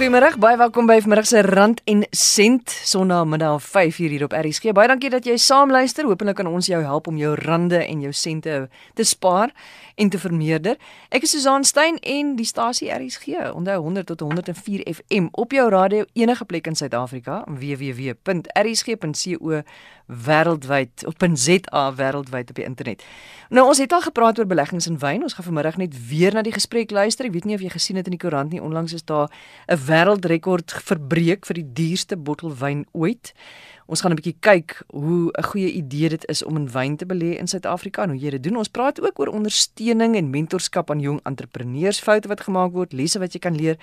Goeiemôre, baie welkom by vanmiddag se Rand en Sent Sondagmiddag 5:00 hier op RSG. Baie dankie dat jy saam luister. Hoopelik kan ons jou help om jou rande en jou sente te spaar en te vermeerder. Ek is Susan Stein en die stasie RSG. Onthou 100 tot 104 FM op jou radio enige plek in Suid-Afrika www.rsg.co wêreldwyd op .za wêreldwyd op die internet. Nou ons het al gepraat oor beleggings in wyn. Ons gaan vanmiddag net weer na die gesprek luister. Ek weet nie of jy gesien het in die koerant nie. Onlangs is daar 'n wêreldrekord verbreek vir die duurste bottel wyn ooit. Ons gaan 'n bietjie kyk hoe 'n goeie idee dit is om in wyn te belê in Suid-Afrika en hoe jy dit doen. Ons praat ook oor ondersteuning en mentorskap aan jong entrepreneurs, foute wat gemaak word, lesse wat jy kan leer.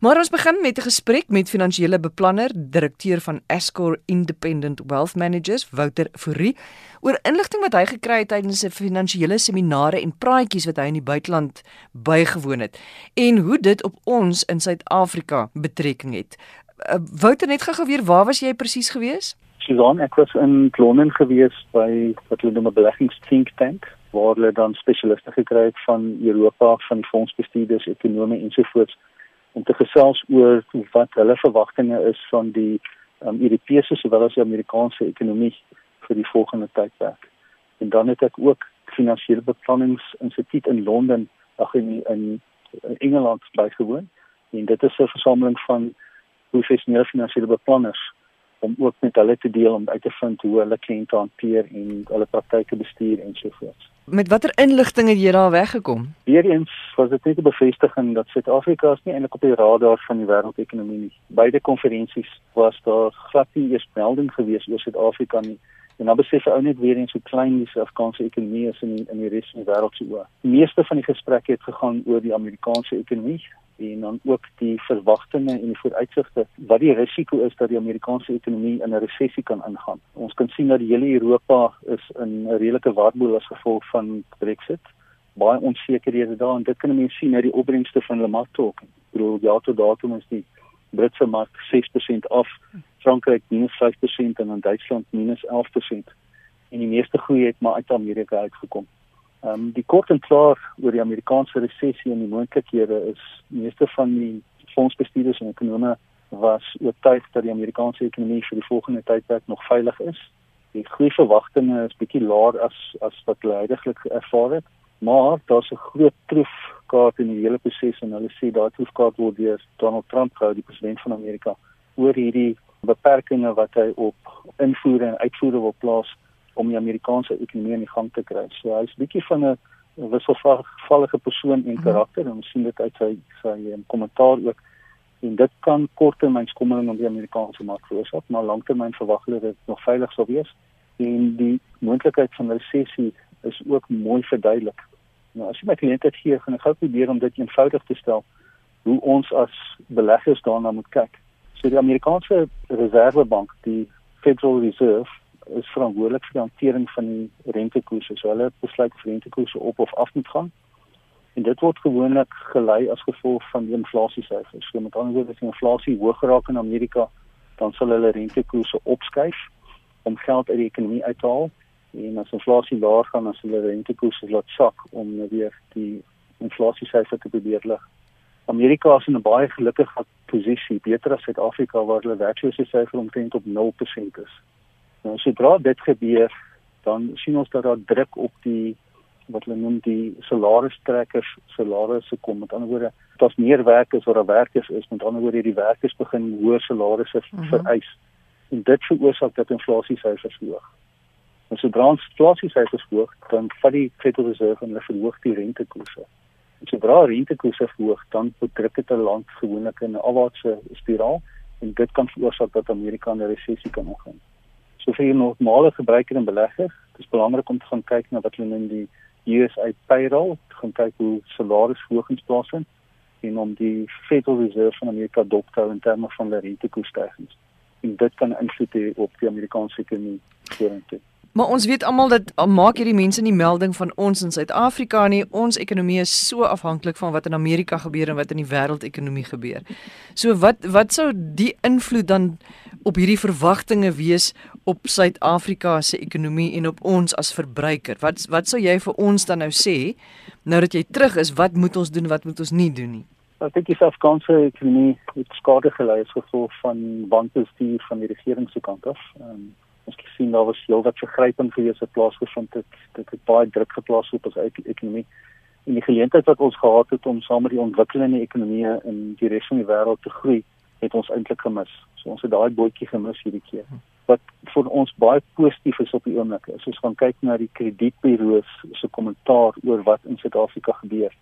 Maar ons begin met 'n gesprek met finansiële beplanner, direkteur van Ascor Independent Wealth Managers, Wouter Fourie, oor inligting wat hy gekry het tydens 'n finansiële seminare en praatjies wat hy in die buiteland bygewoon het en hoe dit op ons in Suid-Afrika betrekking het. Uh, Wouter net gou weer, waar was jy presies gewees? Susan, ek was in Londen gewees by wat hulle noem 'n beleggings think tank waar hulle dan spesialiste gekry het van Europa, van fondsbestuurders, ekonome ensovoorts om te gesels oor wat hulle verwagtinge is van die um, Europese sowel as die Amerikaanse ekonomie vir die volgende tydperk. En dan het ek ook finansiële beplanningsinstituut in Londen, ag in, in Engeland bygewoon. En dit is 'n versameling van professionele finansiële beplanners om ook met hulle te deel om uit te vind hoe hulle kliënte hanteer en hulle praktyke bestuur en so voort. Met watter inligting het jy daar weggekom? Weereens was dit net 'n bevestiging dat Suid-Afrika is nie eintlik op die radar van die wêreldekonomie nie. Beide konferensies was daar glad nie eers melding gewees oor Suid-Afrika nie. En dan besef ou net weer eens hoe klein die Suid-Afrikaanse ekonomie is in in die res van die wêreld se oë. Die meeste van die gesprekke het gegaan oor die Amerikaanse ekonomie en dan ook die verwagtinge en die vooruitsigte wat die risiko is dat die Amerikaanse ekonomie in 'n resessie kan ingaan. Ons kan sien dat die hele Europa is in 'n redelike warboel as gevolg van Brexit. Baie onsekerhede daar en dit kan mense sien uit die opbrengste van hulle marktok. Ek bedoel ja tot datum is die Britse mark 6% af, Frankryk minus 5% en dan Duitsland minus 11%. En die meeste groei het maar uit Amerika uitgekom. Ehm um, die kort en klaar oor die Amerikaanse resessie en die moontlikhede is meeste van die fondsbestuurders en ekonome was oortuig dat die Amerikaanse ekonomie vir die volgende tydperk nog veilig is. Die groei verwagtinge is bietjie laer as as wat hulle heidaglik ervaar het, maar daar's 'n groot troefkaart in die hele proses en hulle sê daardie troefkaart word deur Donald Trump gehou, die president van Amerika, oor hierdie beperkings wat hy op invoere en uitvoere wil plaas om die Amerikaanse ekonomie in gang te kry. So hy's 'n bietjie van 'n wisselvallige persoon en mhm. karakter en ons sien dit uit sy sy um, kommentaar ook. En dit kan korttermyn skommeling op die Amerikaanse mark veroorsaak, maar langtermyn verwag hulle dit nog veilig sal wees. En die moontlikheid van resessie is ook mooi verduidelik. Nou as jy my kliënte gee, gaan ek gou probeer om dit eenvoudig te stel hoe ons as beleggers daarna moet kyk. So die Amerikaanse Reservebank, die Federal Reserve is verantwoordelik vir die hantering van die rentekoerse. So hulle besluit of rentekoerse op of af moet gaan. En dit word gewoonlik gelei as gevolg van die inflasiesyfers. So met ander woorde, as die inflasie hoog raak in Amerika, dan sal hulle rentekoerse opskuif om geld uit die ekonomie uit te haal. En as inflasie laag gaan, sal hulle rentekoerse laat sak om weer die inflasiesyfer te probeer lig. Amerika is in 'n baie gelukkige posisie, beter as Suid-Afrika waar hulle werkloosheidsyfer omtrent op 0% is. Nou sodra dit gebeur, dan sien ons dat daar druk op die wat hulle noem die salaristrekkers salarisse kom. Met ander woorde, daar's meer werk as wat daar werkers is. Met ander woorde, die werkers begin hoër salarisse mm -hmm. vereis. En dit veroorsaak dat inflasie syfers hoog. En sodra inflasie syfers hoog, dan vat die Federal Reserve en hulle verhoog die rentekoerse. En sodra rentekoerse verhoog, dan druk dit 'n land gewoonlik in 'n afwaartse spiraal en dit kan veroorsaak dat Amerika in 'n resessie kan ingaan. So vir 'n normale gebruiker en belegger, dis belangrik om te gaan kyk na wat hulle noem die USA payroll, gaan kyk hoe salarisverhogings plaasvind en om die Federal Reserve van Amerika dop te hou in terme van die rentekoersstygings. En dit kan invloed hê op die Amerikaanse ekonomie vorentoe. Maar ons weet almal dat al maak hierdie mense nie melding van ons in Suid-Afrika nie. Ons ekonomie is so afhanklik van wat in Amerika gebeur en wat in die wêreldekonomie gebeur. So wat wat sou die invloed dan op hierdie verwagtinge wees op Suid-Afrika se ekonomie en op ons as verbruiker? Wat wat sou jy vir ons dan nou sê nou dat jy terug is, wat moet ons doen, wat moet ons nie doen nie? Ek dink die Suid-Afrikaanse ekonomie het skade gelei as gevolg van bankbestuur van die regering se kant af. Um, ons gesien daar was heelwat vergryping gewees wat plaasgevind het. Dit het baie druk geplaas op ons ekonomie. En die geleentheid wat ons gehad het om saam met die ontwikkelende ekonomieë in die res van die wêreld te groei, het ons eintlik gemis. So ons het daai bootjie gemis hierdie keer. Wat vir ons baie positief is op die oomblik is ons gaan kyk na die kredietburo's se kommentaar oor wat in Suid-Afrika gebeur.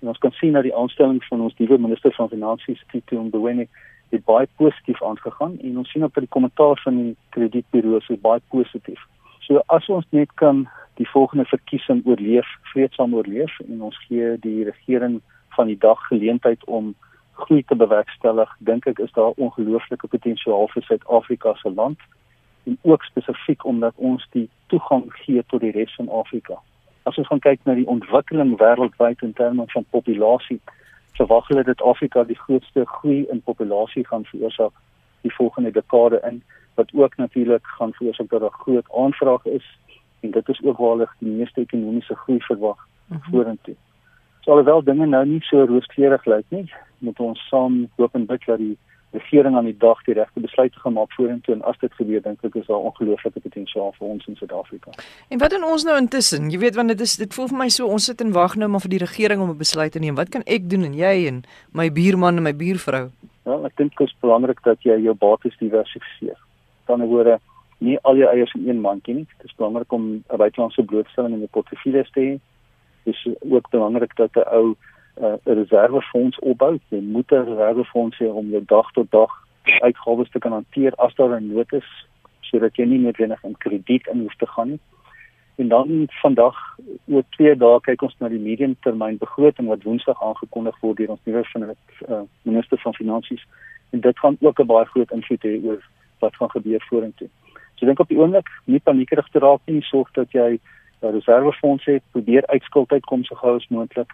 En ons kan sien dat die aanstelling van ons nuwe minister van finansies, Tito Mboweni, het baie positief aangegaan en ons sien ook dat die kommentaar van die kredietburo's is baie positief. So as ons net kan die volgende verkiesing oorleef, vreedsaam oorleef en ons gee die regering van die dag geleentheid om groei te bewerkstellig, dink ek is daar ongelooflike potensiaal vir Suid-Afrika se land en ook spesifiek omdat ons die toegang gee tot die res van Afrika as ons gaan kyk na die ontwikkeling wêreldwyd in terme van populasie, verwag hulle dat Afrika die grootste groei in populasie gaan veroorsaak die volgende dekade in wat ook natuurlik gaan veroorsaak dat daar groot aanvraag is en dit is ook waar hulle die meeste ekonomiese groei verwag mm -hmm. vorentoe. So alhoewel dinge nou nie so rooskleurig lyk nie, moet ons saam hoop en bid dat die regering aan die dag die regte besluite gemaak vorentoe en as dit gebeur dink ek is daar ongelooflike potensiaal vir ons in Suid-Afrika. En wat doen ons nou intussen? Jy weet want dit is dit voel vir my so ons sit en wag nou maar vir die regering om 'n besluit te neem. Wat kan ek doen en jy en my buurman en my buurvrou? Ja, ek dink dit is belangrik dat jy jou bates diversifiseer. Dan word nie al jou eiers in een mandjie nie. Dit is belangrik om 'n buitelandse blootstelling in jou portefeulje te hê. Dit is ook belangrik dat 'n ou uh, 'n reservefonds opbou. Jy moet 'n reservefonds hê om jou dag tot dag uitgawes te kan hanteer as daar 'n nood is sodat jy nie noodwendig in krediet in hoef te gaan nie. En dan vandag oor 2 dae kyk ons na die mediumtermyn begroting wat Woensdag aangekondig word deur ons nuwe uh, minister van finansies en dit gaan ook 'n baie groot invloed hê oor wat gaan gebeur vorentoe. So dink op die oomblik nie paniekerig te raak nie, sorg dat jy 'n reservefonds het, probeer uitskuld uitkom so gou as moontlik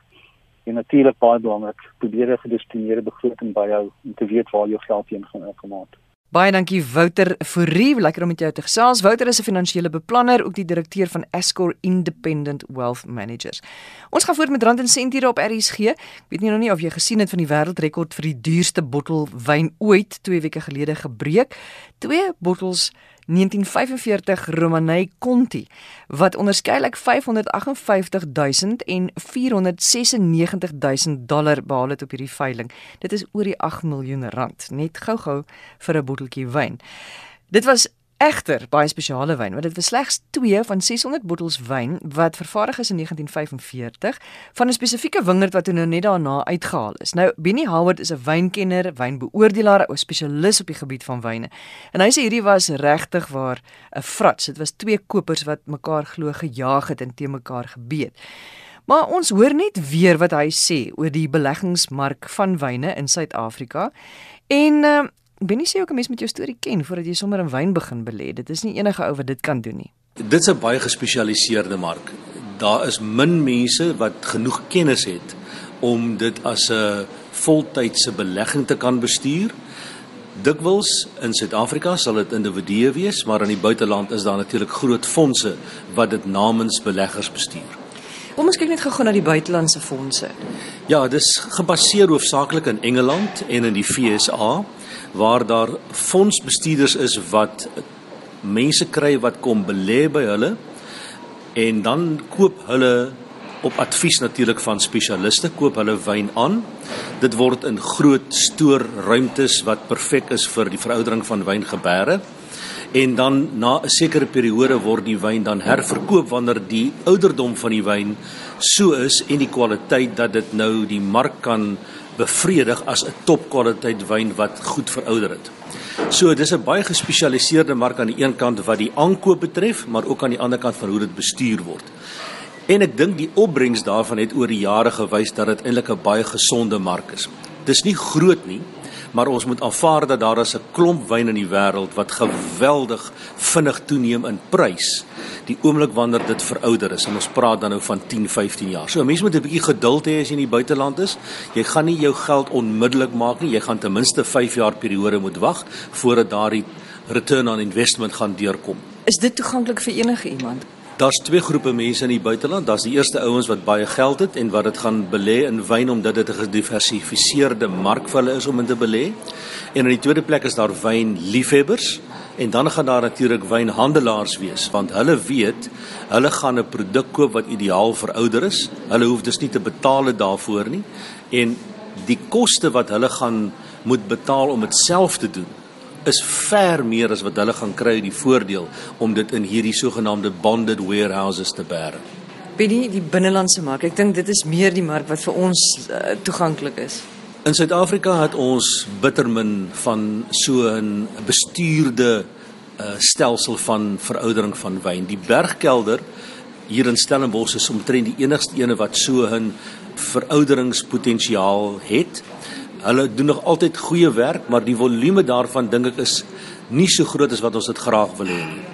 en natuurlik baie belangrik, probeer 'n gedistineerde begroting byhou om te weet waar jou geld heen gaan uitgemaak. Baie dankie Wouter Fourie, lekker om met jou te gesels. Wouter is 'n finansiële beplanner, ook die direkteur van Escor Independent Wealth Managers. Ons gaan voort met rand en sent hier op RSG. Ek weet nie nou nie of jy gesien het van die wêreldrekord vir die duurste bottel wyn ooit 2 weke gelede gebreek. Twee bottels 1945 Romanei Conti wat onderskeidelik 558000 en 496000 dollar behaal het op hierdie veiling. Dit is oor die 8 miljoen rand net gou-gou vir 'n botteltjie wyn. Dit was egter baie spesiale wyn want dit was slegs 2 van 600 bottels wyn wat vervaardig is in 1945 van 'n spesifieke wingerd wat nou net daarna uitgehaal is. Nou Benny Howard is 'n wynkenner, wynbeoordelaar, 'n spesialis op die gebied van wyne. En hy sê hierdie was regtig waar 'n frats. Dit was twee kopers wat mekaar glo gejaag het en te mekaar gebeet. Maar ons hoor net weer wat hy sê oor die beleggingsmark van wyne in Suid-Afrika. En uh, Benny sê ook 'n mens moet jou storie ken voordat jy sommer in wyn begin belê. Dit is nie enige ou wat dit kan doen nie. Dit is 'n baie gespesialiseerde mark. Daar is min mense wat genoeg kennis het om dit as 'n voltydse belegging te kan bestuur. Dikwels in Suid-Afrika sal dit individue wees, maar in die buiteland is daar natuurlik groot fondse wat dit namens beleggers bestuur. Kom ons kyk net gou-gou na die buitelandse fondse. Ja, dis gebaseer hoofsaaklik in Engeland en in die FSA waar daar fondsbestuurders is wat mense kry wat kom belê by hulle en dan koop hulle op advies natuurlik van spesialiste koop hulle wyn aan. Dit word in groot stoorruimtes wat perfek is vir die veroudering van wyngebere. En dan na 'n sekere periode word die wyn dan herverkoop wanneer die ouderdom van die wyn so is en die kwaliteit dat dit nou die mark kan bevredig as 'n topkwaliteit wyn wat goed verouder het. So dis 'n baie gespesialiseerde mark aan die een kant wat die aankoop betref, maar ook aan die ander kant van hoe dit bestuur word. En ek dink die opbrengs daarvan het oor die jare gewys dat dit eintlik 'n baie gesonde mark is. Dis nie groot nie, maar ons moet aanvaar dat daar is 'n klomp wyn in die wêreld wat geweldig vinnig toeneem in prys die oomblik wanneer dit verouder is en ons praat dan nou van 10, 15 jaar. So 'n mens moet 'n bietjie geduld hê as jy in die buiteland is. Jy gaan nie jou geld onmiddellik maak nie. Jy gaan ten minste 5 jaar periode moet wag voordat daardie return on investment gaan deurkom. Is dit toeganklik vir enige iemand? Daar's twee groepe mense in die buiteland. Daar's die eerste ouens wat baie geld het en wat dit gaan belê in wyn omdat dit 'n gediversifiseerde mark vir hulle is om in te belê. En in die tweede plek is daar wynliefhebbers en dan gaan daar natuurlik wynhandelaars wees want hulle weet hulle gaan 'n produk koop wat ideaal vir ouder is. Hulle hoef dus nie te betaal daarvoor nie en die koste wat hulle gaan moet betaal om dit self te doen is ver meer as wat hulle gaan kry die voordeel om dit in hierdie sogenaamde bonded warehouses te bære. Binne die binnelandse mark, ek dink dit is meer die mark wat vir ons uh, toeganklik is. In Suid-Afrika het ons bittermin van so 'n bestuurde uh, stelsel van veroudering van wyn. Die Bergkelder hier in Stellenbosch is omtrent die enigste ene wat so 'n verouderingspotensiaal het. Hulle doen nog altyd goeie werk, maar die volume daarvan dink ek is nie so groot as wat ons dit graag wil hê nie.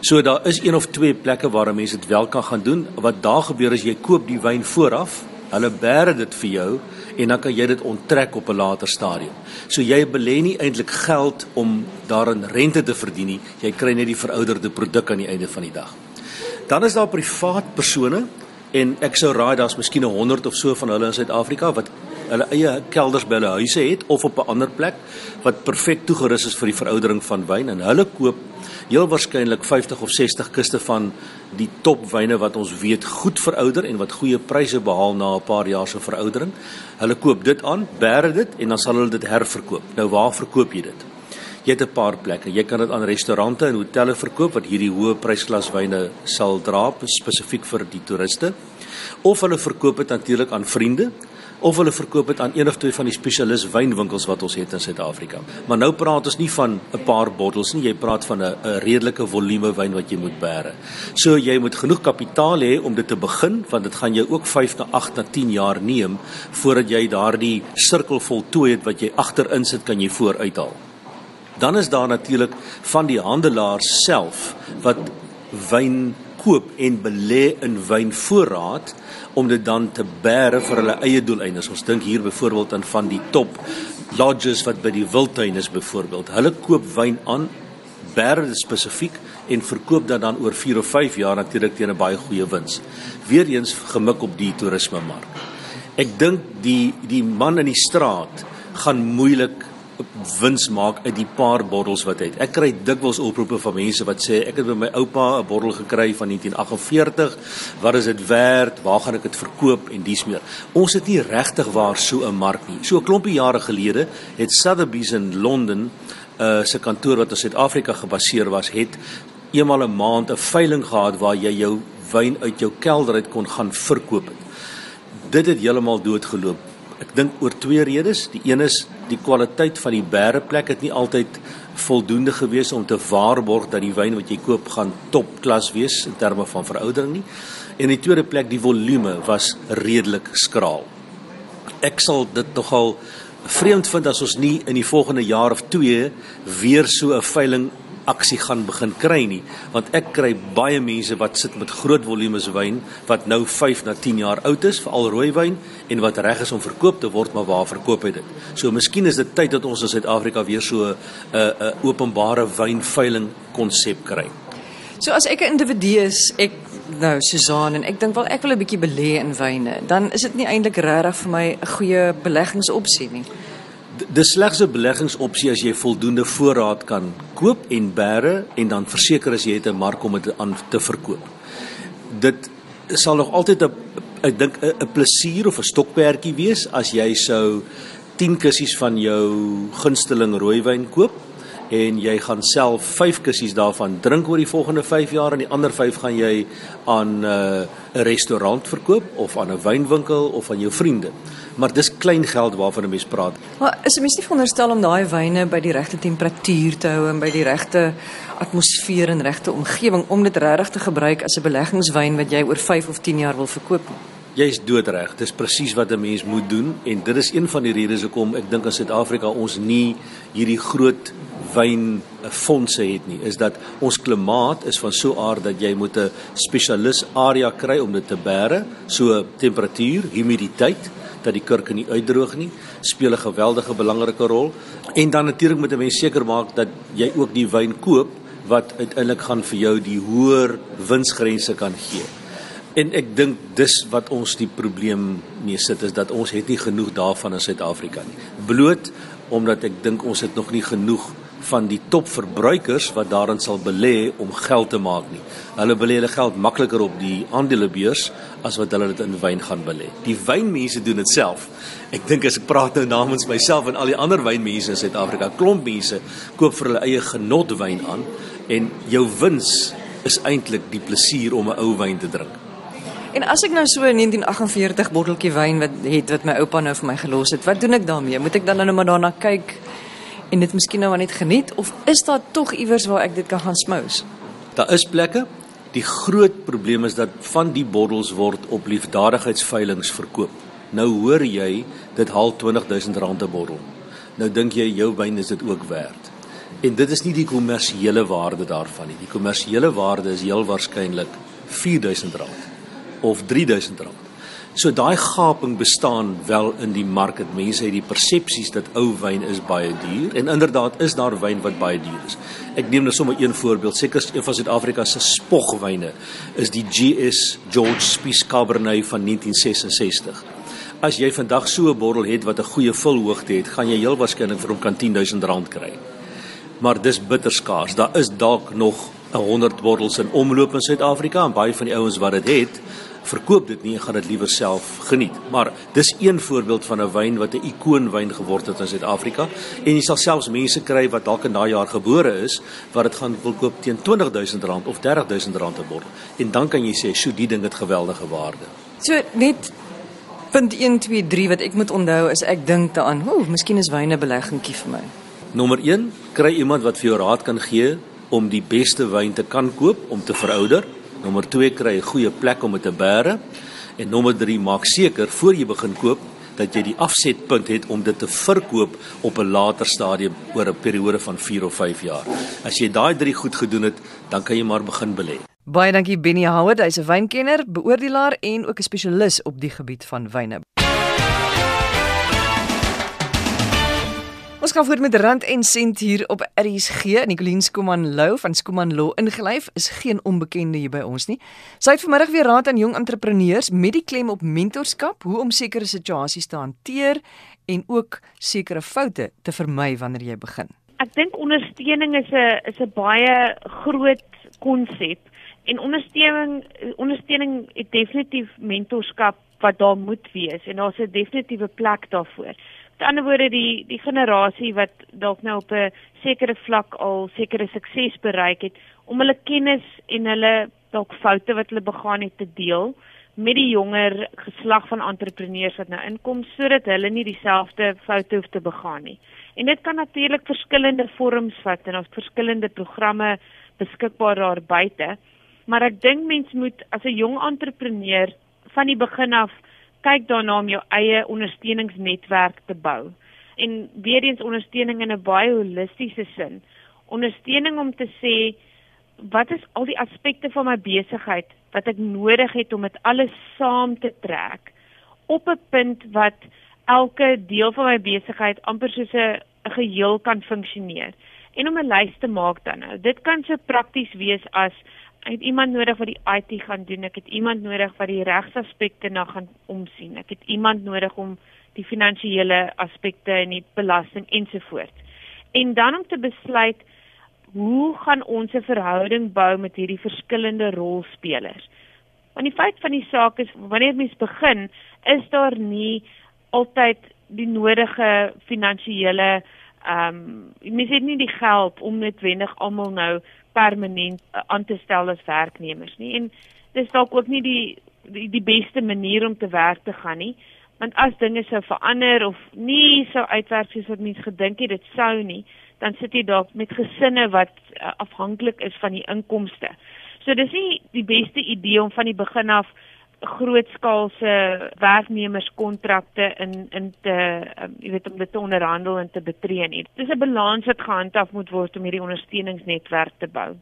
So daar is een of twee plekke waar mense dit wel kan gaan doen. Wat daar gebeur is jy koop die wyn vooraf, hulle bære dit vir jou en dan kan jy dit onttrek op 'n later stadium. So jy belê nie eintlik geld om daarin rente te verdien nie. Jy kry net die verouderde produk aan die einde van die dag. Dan is daar privaat persone en ek sou raai daar's miskien 100 of so van hulle in Suid-Afrika wat hulle eie kelders by hulle huise het of op 'n ander plek wat perfek toegerus is vir die veroudering van wyn en hulle koop heel waarskynlik 50 of 60 kiste van die topwyne wat ons weet goed verouder en wat goeie pryse behaal na 'n paar jaar se veroudering. Hulle koop dit aan, bære dit en dan sal hulle dit herverkoop. Nou waar verkoop jy dit? Jy het 'n paar plekke. Jy kan dit aan restaurante en hotelle verkoop wat hierdie hoë prysklas wyne sal dra spesifiek vir die toeriste. Of hulle verkoop dit natuurlik aan vriende of hulle verkoop dit aan een of twee van die spesialis wynwinkels wat ons het in Suid-Afrika. Maar nou praat ons nie van 'n paar bottels nie, jy praat van 'n 'n redelike volume wyn wat jy moet bære. So jy moet genoeg kapitaal hê om dit te begin want dit gaan jou ook 5 na 8 na 10 jaar neem voordat jy daardie sirkel voltooi het wat jy agterin sit kan jy vooruithaal. Dan is daar natuurlik van die handelaars self wat wyn koop en belê in wynvoorraad om dit dan te bære vir hulle eie doeleindes. Ons dink hier byvoorbeeld aan van die top lodges wat by die wildtuin is byvoorbeeld. Hulle koop wyn aan, bære spesifiek en verkoop dit dan oor 4 of 5 jaar natuurlik teen 'n baie goeie wins. Weereens gemik op die toerismemark. Ek dink die die man in die straat gaan moeilik wins maak uit die paar bottels wat hy het. Ek kry dikwels oproepe van mense wat sê ek het by my oupa 'n bottel gekry van 1948. Wat is dit werd? Waar gaan ek dit verkoop en dies meer? Ons het nie regtig waar so 'n mark nie. So 'n klompie jare gelede het Sotheby's in Londen uh se kantoor wat in Suid-Afrika gebaseer was, het eenmal 'n maand 'n veiling gehad waar jy jou wyn uit jou kelder uit kon gaan verkoop. Dit het heeltemal doodgeloop Ek dink oor twee redes. Die een is die kwaliteit van die bæreplek het nie altyd voldoende gewees om te waarborg dat die wyn wat jy koop gaan topklas wees in terme van veroudering nie. En die tweede plek die volume was redelik skraal. Ek sal dit nogal vreemd vind as ons nie in die volgende jaar of 2 weer so 'n veiling aksie gaan begin kry nie want ek kry baie mense wat sit met groot volumes wyn wat nou 5 na 10 jaar oud is veral rooi wyn en wat reg is om verkoop te word maar waar verkoop hy dit? So miskien is dit tyd dat ons in Suid-Afrika weer so 'n uh, 'n uh, openbare wynveiling konsep kry. So as ek 'n individu is ek nou Susan en ek dink wel ek wil 'n bietjie belê in wyne dan is dit nie eintlik regtig vir my 'n goeie beleggingsopsie nie dis slegs 'n beleggingsopsie as jy voldoende voorraad kan koop en bære en dan verseker as jy het 'n mark om dit aan te verkoop. Dit sal nog altyd 'n ek dink 'n plesier of 'n stokperdjie wees as jy sou 10 kussies van jou gunsteling rooiwyn koop en jy gaan self 5 kussies daarvan drink oor die volgende 5 jaar en die ander 5 gaan jy aan uh, 'n uh, restaurant verkoop of aan 'n wynwinkel of aan jou vriende. Maar dis klein geld waarvan 'n mens praat. Maar is 'n mens nie veronderstel om daai wyne by die regte temperatuur te hou en by die regte atmosfeer en regte omgewing om dit regtig te gebruik as 'n beleggingswyn wat jy oor 5 of 10 jaar wil verkoop? Jy's doodreg. Dis presies wat 'n mens moet doen en dit is een van die redes hoekom ek dink in Suid-Afrika ons nie hierdie groot wynfondse het nie is dat ons klimaat is van so aard dat jy moet 'n spesialis area kry om dit te bære so temperatuur humiditeit dat die kurke nie uitdroog nie speel 'n geweldige belangrike rol en dan natuurlik moet 'n mens seker maak dat jy ook die wyn koop wat uiteindelik gaan vir jou die hoër winsgrense kan gee. En ek dink dis wat ons die probleem mee sit is dat ons het nie genoeg daarvan in Suid-Afrika nie. Bloot omdat ek dink ons het nog nie genoeg van die topverbruikers wat daarin sal belê om geld te maak nie. Hulle belê hulle geld makliker op die aandelebeurs as wat hulle dit in wyn gaan belê. Die wynmense doen dit self. Ek dink as ek praat nou namens myself en al die ander wynmense in Suid-Afrika, klomp mense koop vir hulle eie genot wyn aan en jou wins is eintlik die plesier om 'n ou wyn te drink. En as ek nou so 'n 1948 botteltjie wyn wat het wat my oupa nou vir my gelos het, wat doen ek daarmee? Moet ek dan nou maar daarna kyk en dit miskien nou net geniet of is daar tog iewers waar ek dit kan gaan smous? Daar is plekke. Die groot probleem is dat van die bottels word op liefdadigheidsveilinge verkoop. Nou hoor jy dit haal R20000 'n bottel. Nou dink jy jou wyn is dit ook werd. En dit is nie die kommersiële waarde daarvan nie. Die kommersiële waarde is heel waarskynlik R4000 of R3000. So daai gaping bestaan wel in die mark. Mense het die persepsies dat ou wyn is baie duur en inderdaad is daar wyn wat baie duur is. Ek neem nou sommer een voorbeeld. Seker een van Suid-Afrika se spogwyne is die GS George Spies Cabernet van 1966. As jy vandag so 'n bottel het wat 'n goeie vulhoogte het, gaan jy heel waarskynlik vir hom kan R10000 kry. Maar dis bitter skaars. Daar is dalk nog 100 bottels in omloop in Suid-Afrika en baie van die ouens wat dit het, verkoop dit nie en gaan dit liewer self geniet. Maar dis een voorbeeld van 'n wyn wat 'n ikoonwyn geword het in Suid-Afrika en jy sal selfs mense kry wat dalk in daai jaar gebore is wat dit gaan wil koop teen R20000 of R30000 'n bottel. En dan kan jy sê, "Sjoe, die ding het geweldige waarde." So net punt 1 2 3 wat ek moet onthou is ek dink daaraan, ooh, miskien is wyne beleggingkie vir my. Nommer 1, kry iemand wat vir jou raad kan gee om die beste wyn te kan koop om te verouder. Nommer 2 kry 'n goeie plek om dit te bære en nommer 3 maak seker voor jy begin koop dat jy die afsetpunt het om dit te verkoop op 'n later stadium oor 'n periode van 4 of 5 jaar. As jy daai 3 goed gedoen het, dan kan jy maar begin belê. Baie dankie Benny Howard, hy's 'n wynkenner, beoordelaar en ook 'n spesialis op die gebied van wyne. Ons gaan voort met rand en sent hier op RSG. Nicoline Skuman Lou van Skuman Law ingelyf is geen onbekende hier by ons nie. Sy het vanmiddag weer raad aan jong entrepreneurs met die klem op mentorskap, hoe om sekere situasies te hanteer en ook sekere foute te vermy wanneer jy begin. Ek dink ondersteuning is 'n is 'n baie groot konsep en ondersteuning ondersteuning het definitief mentorskap wat daar moet wees en daar's 'n definitiewe plek daarvoor. Met ander woorde die die generasie wat dalk nou op 'n sekere vlak al sekere sukses bereik het om hulle kennis en hulle dalk foute wat hulle begaan het te deel met die jonger geslag van entrepreneurs wat nou inkom sodat hulle nie dieselfde foute hoef te begaan nie. En dit kan natuurlik verskillende vorms vat en ons verskillende programme beskikbaar daar buite. Maar ek dink mens moet as 'n jong entrepreneur van die begin af kyk daarna om jou eie ondersteuningsnetwerk te bou. En weer eens ondersteuning in 'n baie holistiese sin. Ondersteuning om te sê wat is al die aspekte van my besigheid wat ek nodig het om dit alles saam te trek op 'n punt wat elke deel van my besigheid amper soos 'n geheel kan funksioneer en om 'n lys te maak dan nou. Dit kan so prakties wees as ek het iemand nodig wat die IT gaan doen. Ek het iemand nodig wat die regsaspekte na gaan omsien. Ek het iemand nodig om die finansiële aspekte en die belasting ensovoorts. En dan om te besluit hoe gaan ons 'n verhouding bou met hierdie verskillende rolspelers? Want die feit van die saak is wanneer mens begin, is daar nie altyd die nodige finansiële ehm um, mens het nie die geld om netwendig almal nou permanent uh, aan te stel as werknemers nie. En dis dalk ook nie die die, die beste manier om te werk te gaan nie. Want as dinge sou verander of nie sou uitwerk soos wat mense gedink het dit sou nie, dan sit jy dalk met gesinne wat uh, afhanklik is van die inkomste. So dis nie die beste idee om van die begin af grootskaalse werknemerskontrakte in in te um, jy weet om dit te onderhandel en te betree nie. Dis 'n balans wat gehandhaaf moet word om hierdie ondersteuningsnetwerk te bou.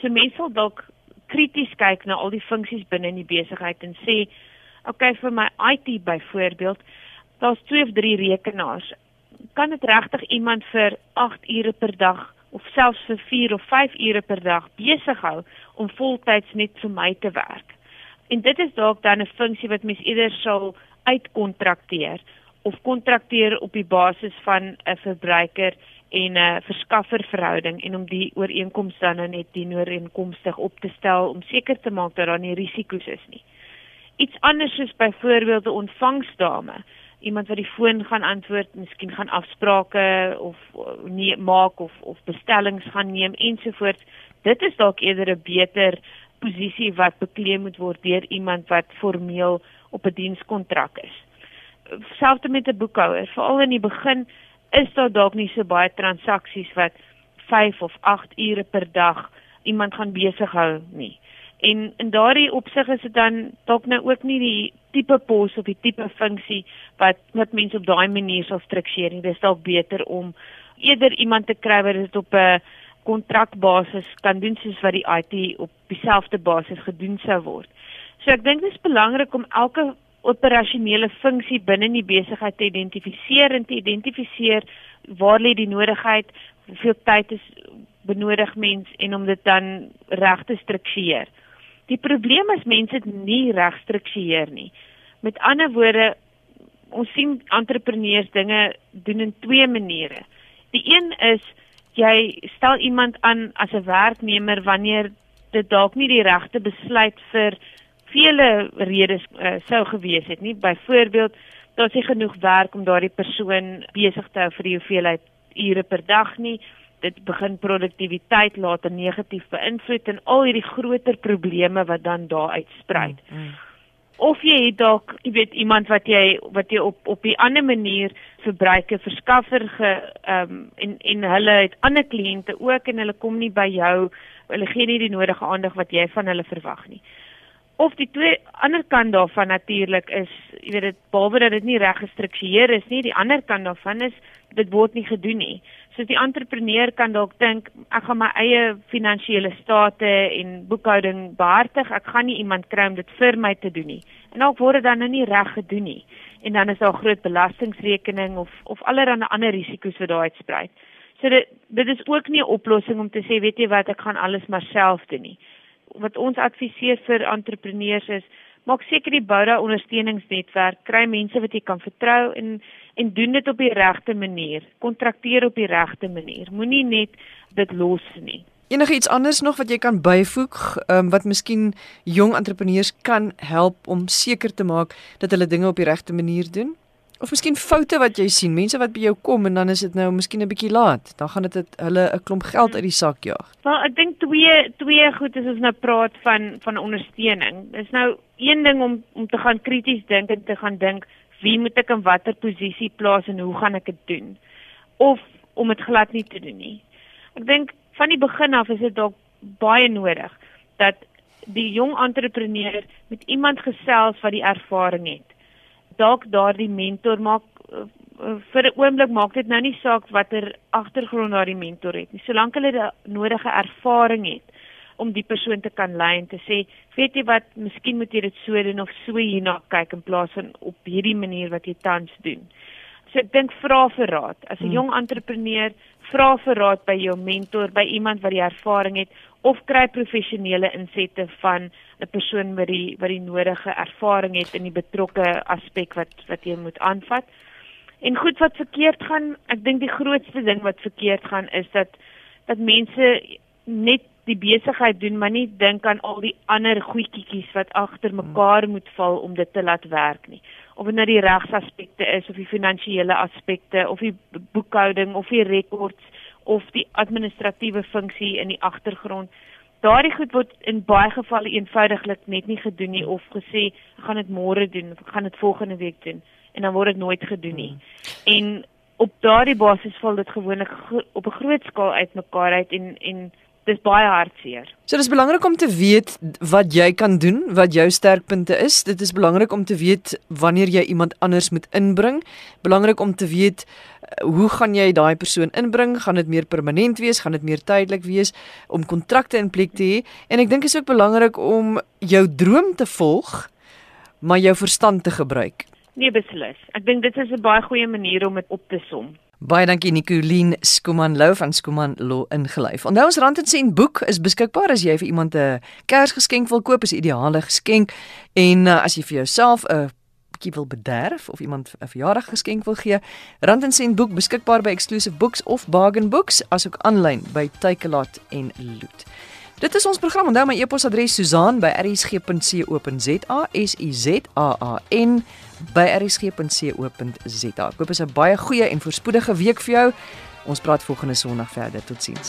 So mense sal dalk krities kyk na al die funksies binne in die besigheid en sê, "Oké, okay, vir my IT byvoorbeeld, daar's 2 of 3 rekenaars. Kan dit regtig iemand vir 8 ure per dag of selfs vir 4 of 5 ure per dag besig hou om voltyds net vir my te werk. En dit is dalk dan 'n funksie wat mens eerder sal uitkontrakteer of kontrakteer op die basis van 'n verbruiker en 'n verskaffer verhouding en om die ooreenkoms dan nou net dienooreenkomstig op te stel om seker te maak dat daar nie risiko's is nie. Iets anders is byvoorbeeld 'n ontvangsdame, iemand wat die foon gaan antwoord, miskien gaan afsprake of nie maak of of bestellings gaan neem ensovoorts. Dit is dalk eerder 'n beter posisie wat bekleed moet word deur iemand wat formeel op 'n dienskontrak is. Selfs met 'n boekhouer, veral in die begin is daar dalk nie so baie transaksies wat 5 of 8 ure per dag iemand gaan besig hou nie. En in daardie opsig is dit dan dalk nou ook nie die tipe pos of die tipe funksie wat wat mense op daai manier sal struktureer nie. Dis dalk beter om eerder iemand te kry wat dit op 'n kontrakbasis kan doen soos wat die IT op dieselfde basis gedoen sou word. So ek dink dit is belangrik om elke operasionele funksie binne die besigheid te identifiseer en te identifiseer waar lê die nodigheid, hoeveel tyd is benodig mens en om dit dan reg te struktureer. Die probleem is mense dit nie reg struktureer nie. Met ander woorde, ons sien entrepreneurs dinge doen in twee maniere. Die een is jy stel iemand aan as 'n werknemer wanneer dit dalk nie die regte besluit vir vele redes uh, sou gewees het nie. Byvoorbeeld, daar's nie genoeg werk om daardie persoon besig te hou vir die hoeveelheid ure per dag nie. Dit begin produktiwiteit later negatief beïnvloed en al hierdie groter probleme wat dan daar uitspruit. Mm, mm. Of jy het dalk, jy weet, iemand wat jy wat jy op op 'n ander manier verbruike verskaffer ge ehm um, en en hulle het ander kliënte ook en hulle kom nie by jou hulle gee nie die nodige aandag wat jy van hulle verwag nie. Of die twee ander kant daarvan natuurlik is jy weet dit behalwe dat dit nie reg gestruktureer is nie die ander kant daarvan is dit word nie gedoen nie so die entrepreneur kan dalk dink ek gaan my eie finansiële state en boekhouding behartig. Ek gaan nie iemand kry om dit vir my te doen nie. En dalk word dit dan nou nie reg gedoen nie. En dan is daar groot belastingrekening of of allerlei ander risiko's wat daar uitsprei. So dit dit is ook nie 'n oplossing om te sê weet jy wat ek gaan alles maar self doen nie. Wat ons adviseer vir entrepreneurs is maak seker die bou daai ondersteuningsnetwerk, kry mense wat jy kan vertrou en en doen dit op die regte manier. Kontrakteer op die regte manier. Moenie net dit los nie. Enige iets anders nog wat jy kan byvoeg, um, wat miskien jong entrepreneurs kan help om seker te maak dat hulle dinge op die regte manier doen? Of miskien foute wat jy sien, mense wat by jou kom en dan is dit nou miskien 'n bietjie laat. Dan gaan dit hulle 'n klomp geld uit die sak jaag. Wel, ek dink twee twee goed is ons nou praat van van ondersteuning. Dis nou een ding om om te gaan krities dink en te gaan dink wie moet ek in watter posisie plaas en hoe gaan ek dit doen? Of om dit glad nie te doen nie. Ek dink van die begin af is dit dalk baie nodig dat die jong entrepreneur met iemand gesels wat die ervaring het dalk daardie mentor maak uh, vir 'n oomblik maak dit nou nie saak watter agtergrond daardie mentor het nie. Solank hulle die nodige ervaring het om die persoon te kan lei en te sê, weet jy wat, miskien moet jy dit so doen of so hierna kyk in plaas van op hierdie manier wat jy tans doen. So ek dink vra vir raad. As 'n hmm. jong entrepreneur, vra vir raad by jou mentor, by iemand wat die ervaring het of kry professionele insette van 'n persoon wat die wat die nodige ervaring het in die betrokke aspek wat wat jy moet aanvat. En goed wat verkeerd gaan, ek dink die grootste ding wat verkeerd gaan is dat dat mense net die besigheid doen maar nie dink aan al die ander goedjies wat agter mekaar moet val om dit te laat werk nie. Of dit nou die regsaspekte is of die finansiële aspekte of die boekhouding of die rekords of die administratiewe funksie in die agtergrond. Daardie goed word in baie gevalle eenvoudiglik net nie gedoen nie of gesê gaan dit môre doen of gaan dit volgende week doen en dan word dit nooit gedoen nie. En op daardie basis val dit gewoonlik op 'n groot skaal uitmekaar uit en en dis baie hartseer. So dis belangrik om te weet wat jy kan doen, wat jou sterkpunte is. Dit is belangrik om te weet wanneer jy iemand anders moet inbring. Belangrik om te weet eh, hoe gaan jy daai persoon inbring? Gaan dit meer permanent wees? Gaan dit meer tydelik wees om kontrakte in plek te hê? En ek dink is ook belangrik om jou droom te volg, maar jou verstand te gebruik. Nee, beslis. Ek dink dit is 'n baie goeie manier om dit op te som. Baie dankie Nicoline Skuman Lou van Skuman Law ingelyf. Onthou ons Rand en Sent boek is beskikbaar as jy vir iemand 'n Kersgeskenk wil koop, is ideale geskenk. En uh, as jy vir jouself 'n bietjie wil bederf of iemand 'n verjaardag geskenk wil gee, Rand en Sent boek beskikbaar by Exclusive Books of Bargain Books, asook aanlyn by Takealot en Loot. Dit is ons program. Onthou my e-posadres susan@rsg.co.za, S U Z A A N rsg.co.za. Ek hoop dit is 'n baie goeie en voorspoedige week vir jou. Ons praat volgende Sondag verder. Totsiens.